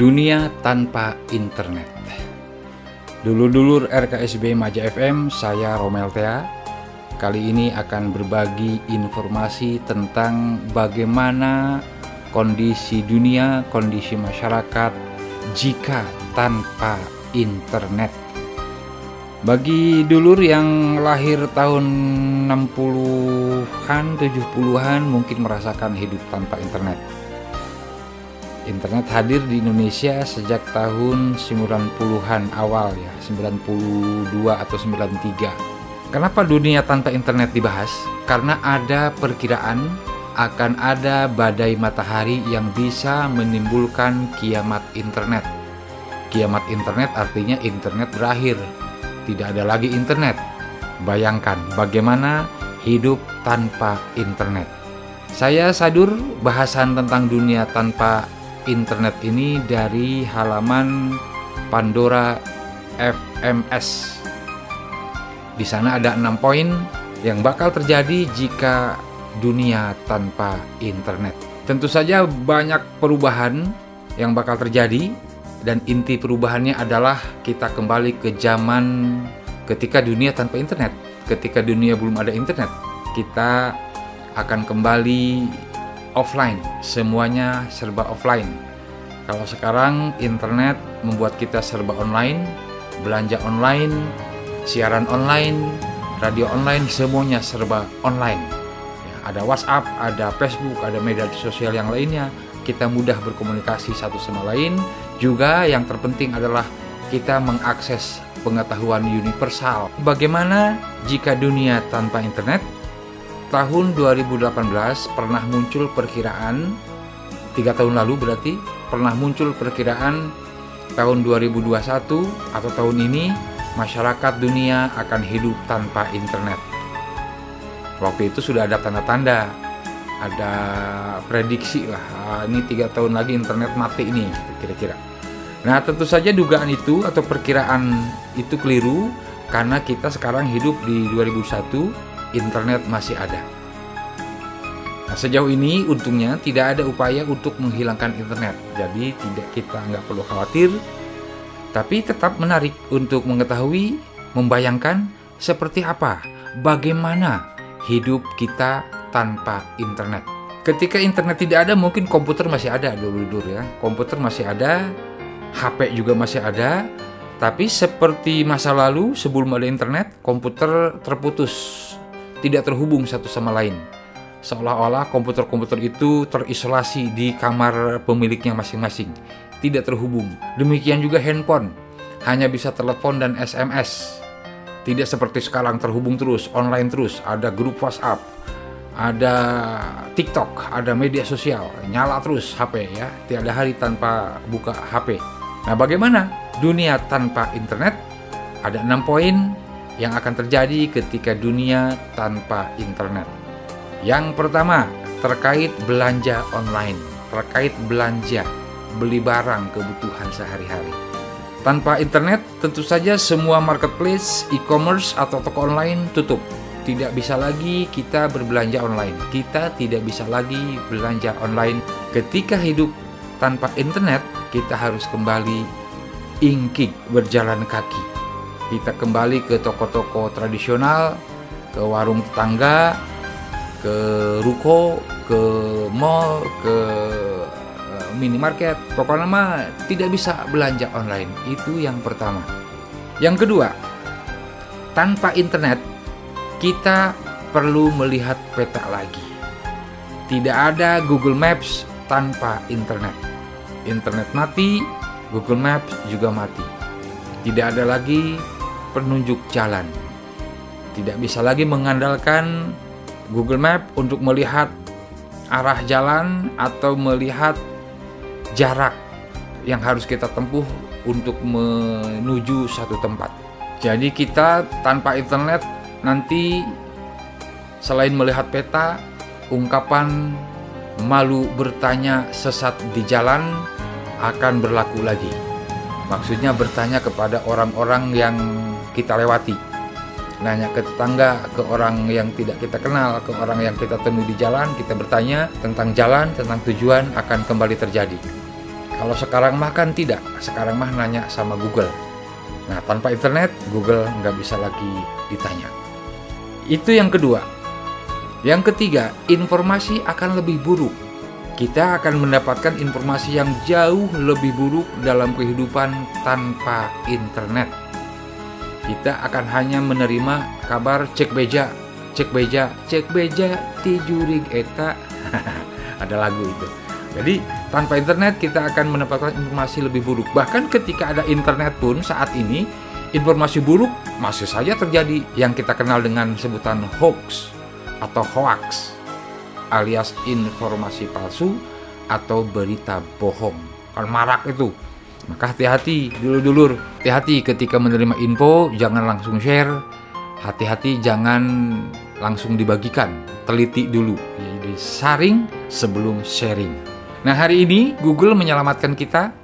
Dunia tanpa internet. Dulu-dulur RKSB Maja FM, saya Romel Tea. Kali ini akan berbagi informasi tentang bagaimana kondisi dunia, kondisi masyarakat jika tanpa internet. Bagi dulur yang lahir tahun 60-an, 70-an mungkin merasakan hidup tanpa internet Internet hadir di Indonesia sejak tahun 90-an awal ya, 92 atau 93. Kenapa dunia tanpa internet dibahas? Karena ada perkiraan akan ada badai matahari yang bisa menimbulkan kiamat internet. Kiamat internet artinya internet berakhir. Tidak ada lagi internet. Bayangkan bagaimana hidup tanpa internet. Saya Sadur bahasan tentang dunia tanpa internet ini dari halaman Pandora FMS. Di sana ada enam poin yang bakal terjadi jika dunia tanpa internet. Tentu saja banyak perubahan yang bakal terjadi dan inti perubahannya adalah kita kembali ke zaman ketika dunia tanpa internet. Ketika dunia belum ada internet, kita akan kembali offline, semuanya serba offline. Kalau sekarang internet membuat kita serba online, belanja online, siaran online, radio online, semuanya serba online. Ya, ada WhatsApp, ada Facebook, ada media sosial yang lainnya. Kita mudah berkomunikasi satu sama lain. Juga yang terpenting adalah kita mengakses pengetahuan universal. Bagaimana jika dunia tanpa internet? Tahun 2018 pernah muncul perkiraan tiga tahun lalu berarti pernah muncul perkiraan tahun 2021 atau tahun ini masyarakat dunia akan hidup tanpa internet. Waktu itu sudah ada tanda-tanda, ada prediksi lah. Ah, ini tiga tahun lagi internet mati ini, kira-kira. Nah tentu saja dugaan itu atau perkiraan itu keliru karena kita sekarang hidup di 2001 internet masih ada. Nah, sejauh ini untungnya tidak ada upaya untuk menghilangkan internet, jadi tidak kita nggak perlu khawatir. Tapi tetap menarik untuk mengetahui, membayangkan seperti apa, bagaimana hidup kita tanpa internet. Ketika internet tidak ada, mungkin komputer masih ada dulu-dulu ya. Komputer masih ada, HP juga masih ada, tapi seperti masa lalu sebelum ada internet, komputer terputus tidak terhubung satu sama lain. Seolah-olah komputer-komputer itu terisolasi di kamar pemiliknya masing-masing, tidak terhubung. Demikian juga handphone, hanya bisa telepon dan SMS. Tidak seperti sekarang terhubung terus, online terus, ada grup WhatsApp, ada TikTok, ada media sosial, nyala terus HP ya, tiada hari tanpa buka HP. Nah, bagaimana dunia tanpa internet? Ada enam poin yang akan terjadi ketika dunia tanpa internet. Yang pertama, terkait belanja online, terkait belanja, beli barang kebutuhan sehari-hari. Tanpa internet, tentu saja semua marketplace, e-commerce, atau toko online tutup. Tidak bisa lagi kita berbelanja online. Kita tidak bisa lagi belanja online. Ketika hidup tanpa internet, kita harus kembali ingkik berjalan kaki kita kembali ke toko-toko tradisional, ke warung tetangga, ke ruko, ke mall, ke eh, minimarket. Pokoknya mah tidak bisa belanja online. Itu yang pertama. Yang kedua, tanpa internet kita perlu melihat peta lagi. Tidak ada Google Maps tanpa internet. Internet mati, Google Maps juga mati. Tidak ada lagi penunjuk jalan. Tidak bisa lagi mengandalkan Google Map untuk melihat arah jalan atau melihat jarak yang harus kita tempuh untuk menuju satu tempat. Jadi kita tanpa internet nanti selain melihat peta, ungkapan malu bertanya sesat di jalan akan berlaku lagi. Maksudnya bertanya kepada orang-orang yang kita lewati. Nanya ke tetangga, ke orang yang tidak kita kenal, ke orang yang kita temui di jalan, kita bertanya tentang jalan, tentang tujuan akan kembali terjadi. Kalau sekarang mah kan tidak, sekarang mah nanya sama Google. Nah, tanpa internet, Google nggak bisa lagi ditanya. Itu yang kedua. Yang ketiga, informasi akan lebih buruk. Kita akan mendapatkan informasi yang jauh lebih buruk dalam kehidupan tanpa internet. Kita akan hanya menerima kabar cek beja, cek beja, cek beja, tijurig eta. Ada lagu itu. Jadi tanpa internet kita akan mendapatkan informasi lebih buruk. Bahkan ketika ada internet pun saat ini informasi buruk masih saja terjadi yang kita kenal dengan sebutan hoax atau hoax alias informasi palsu atau berita bohong. Kan marak itu. Maka hati-hati dulu-dulur, hati-hati ketika menerima info jangan langsung share. Hati-hati jangan langsung dibagikan, teliti dulu. Jadi saring sebelum sharing. Nah hari ini Google menyelamatkan kita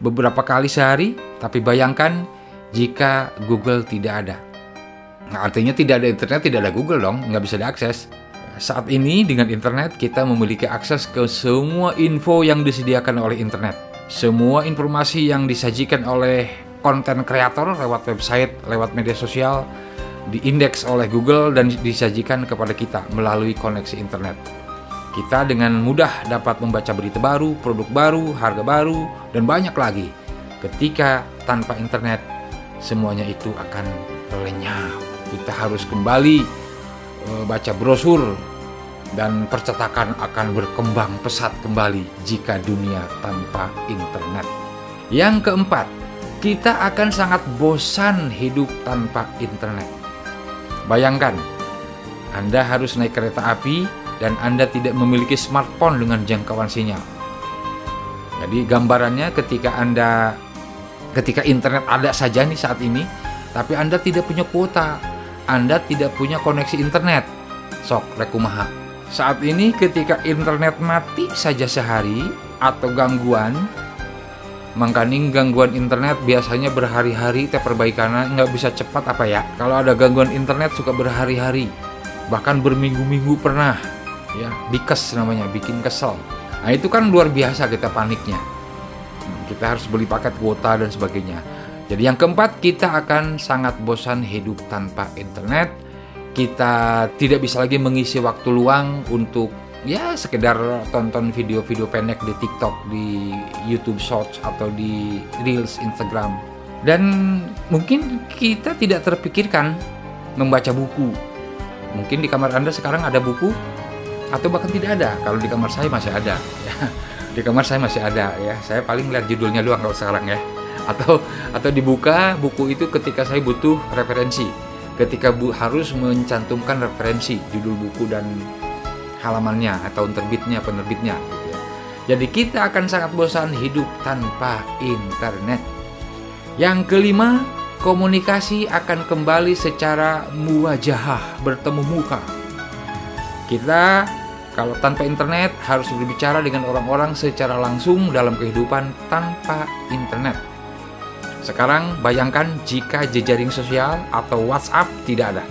beberapa kali sehari, tapi bayangkan jika Google tidak ada. Nah, artinya tidak ada internet, tidak ada Google dong, nggak bisa diakses. Saat ini dengan internet kita memiliki akses ke semua info yang disediakan oleh internet. Semua informasi yang disajikan oleh konten kreator lewat website, lewat media sosial, diindeks oleh Google dan disajikan kepada kita melalui koneksi internet. Kita dengan mudah dapat membaca berita baru, produk baru, harga baru, dan banyak lagi. Ketika tanpa internet, semuanya itu akan lenyap. Kita harus kembali baca brosur dan percetakan akan berkembang pesat kembali jika dunia tanpa internet. Yang keempat, kita akan sangat bosan hidup tanpa internet. Bayangkan, Anda harus naik kereta api dan Anda tidak memiliki smartphone dengan jangkauan sinyal. Jadi gambarannya ketika Anda ketika internet ada saja nih saat ini, tapi Anda tidak punya kuota, Anda tidak punya koneksi internet. Sok rekumaha. Saat ini ketika internet mati saja sehari atau gangguan, Mangkaning gangguan internet biasanya berhari-hari teh perbaikannya nggak bisa cepat apa ya Kalau ada gangguan internet suka berhari-hari Bahkan berminggu-minggu pernah ya bikes namanya bikin kesel nah itu kan luar biasa kita paniknya kita harus beli paket kuota dan sebagainya jadi yang keempat kita akan sangat bosan hidup tanpa internet kita tidak bisa lagi mengisi waktu luang untuk ya sekedar tonton video-video pendek di TikTok, di YouTube Shorts atau di Reels Instagram. Dan mungkin kita tidak terpikirkan membaca buku. Mungkin di kamar Anda sekarang ada buku atau bahkan tidak ada kalau di kamar saya masih ada ya. di kamar saya masih ada ya saya paling lihat judulnya doang kalau sekarang ya atau atau dibuka buku itu ketika saya butuh referensi ketika bu harus mencantumkan referensi judul buku dan halamannya atau terbitnya penerbitnya gitu ya. jadi kita akan sangat bosan hidup tanpa internet yang kelima komunikasi akan kembali secara muwajahah bertemu muka kita kalau tanpa internet harus berbicara dengan orang-orang secara langsung dalam kehidupan tanpa internet. Sekarang bayangkan jika jejaring sosial atau WhatsApp tidak ada.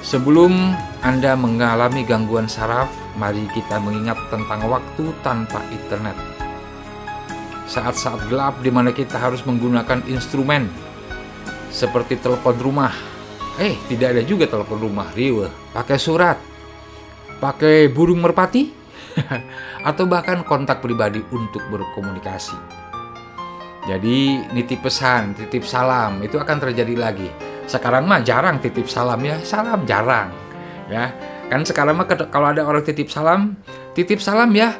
Sebelum Anda mengalami gangguan saraf, mari kita mengingat tentang waktu tanpa internet. Saat-saat gelap di mana kita harus menggunakan instrumen seperti telepon rumah. Eh, tidak ada juga telepon rumah, riwe. Pakai surat, pakai burung merpati, atau bahkan kontak pribadi untuk berkomunikasi. Jadi nitip pesan, titip salam itu akan terjadi lagi. Sekarang mah jarang titip salam ya, salam jarang. Ya, kan sekarang mah kalau ada orang titip salam, titip salam ya,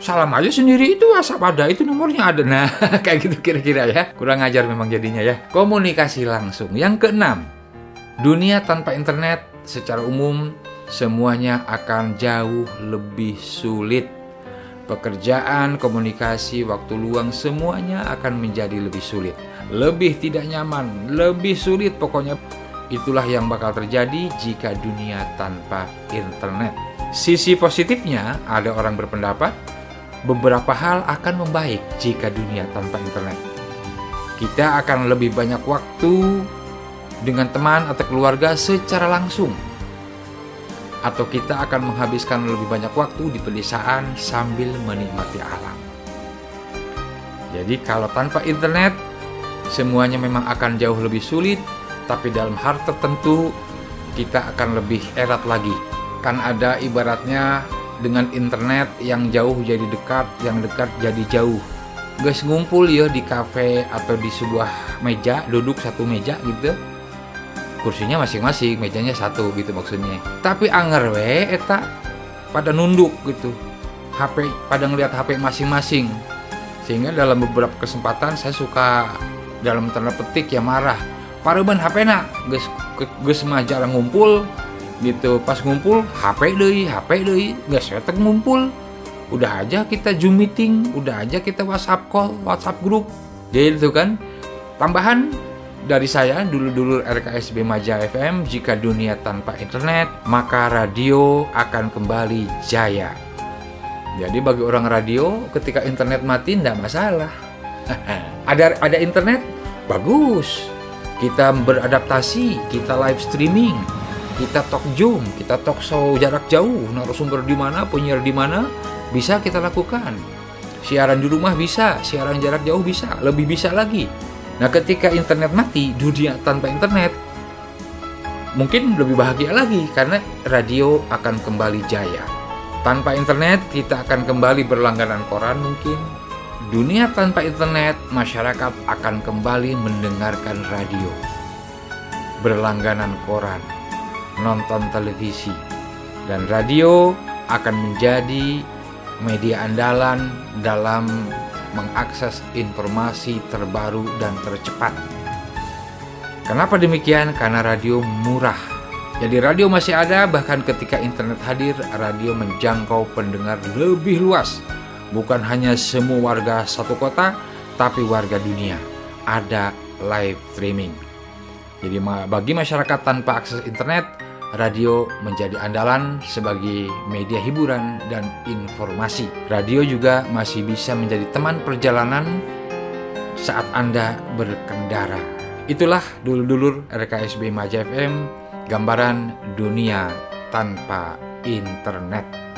salam aja sendiri itu WhatsApp ada, itu nomornya ada. Nah, kayak gitu kira-kira ya. Kurang ajar memang jadinya ya. Komunikasi langsung. Yang keenam, dunia tanpa internet secara umum semuanya akan jauh lebih sulit. Pekerjaan, komunikasi, waktu luang semuanya akan menjadi lebih sulit. Lebih tidak nyaman, lebih sulit pokoknya. Itulah yang bakal terjadi jika dunia tanpa internet. Sisi positifnya, ada orang berpendapat beberapa hal akan membaik jika dunia tanpa internet. Kita akan lebih banyak waktu dengan teman atau keluarga secara langsung atau kita akan menghabiskan lebih banyak waktu di pedesaan sambil menikmati alam. Jadi kalau tanpa internet semuanya memang akan jauh lebih sulit, tapi dalam hal tertentu kita akan lebih erat lagi. Kan ada ibaratnya dengan internet yang jauh jadi dekat, yang dekat jadi jauh. Guys ngumpul ya di kafe atau di sebuah meja, duduk satu meja gitu. Kursinya masing-masing, mejanya satu gitu maksudnya. Tapi anger we eta pada nunduk gitu. HP pada ngelihat HP masing-masing. Sehingga dalam beberapa kesempatan saya suka dalam tanda petik ya marah. Pareban HP nak, geus geus jarang ngumpul gitu. Pas ngumpul HP deui, HP deui, geus saya ngumpul. Udah aja kita Zoom meeting, udah aja kita WhatsApp call, WhatsApp grup. Gitu kan. Tambahan dari saya dulu-dulu RKSB Maja FM, jika dunia tanpa internet, maka radio akan kembali jaya. Jadi bagi orang radio, ketika internet mati tidak masalah. ada ada internet, bagus. Kita beradaptasi, kita live streaming, kita talk zoom, kita talk show jarak jauh, narasumber di mana, penyiar di mana, bisa kita lakukan. Siaran di rumah bisa, siaran jarak jauh bisa, lebih bisa lagi Nah, ketika internet mati, dunia tanpa internet mungkin lebih bahagia lagi karena radio akan kembali jaya. Tanpa internet, kita akan kembali berlangganan koran mungkin. Dunia tanpa internet, masyarakat akan kembali mendengarkan radio. Berlangganan koran, nonton televisi, dan radio akan menjadi media andalan dalam mengakses informasi terbaru dan tercepat. Kenapa demikian? Karena radio murah. Jadi radio masih ada bahkan ketika internet hadir, radio menjangkau pendengar lebih luas. Bukan hanya semua warga satu kota, tapi warga dunia. Ada live streaming. Jadi bagi masyarakat tanpa akses internet, radio menjadi andalan sebagai media hiburan dan informasi. Radio juga masih bisa menjadi teman perjalanan saat Anda berkendara. Itulah dulur-dulur RKSB Maja FM, gambaran dunia tanpa internet.